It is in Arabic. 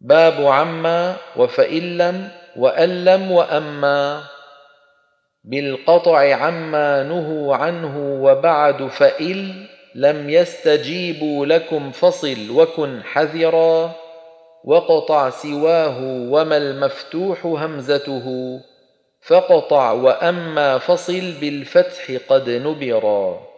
باب عما وفإن لم وأن لم وأما بالقطع عما نهوا عنه وبعد فإن لم يستجيبوا لكم فصل وكن حذرا وقطع سواه وما المفتوح همزته فقطع وأما فصل بالفتح قد نبرا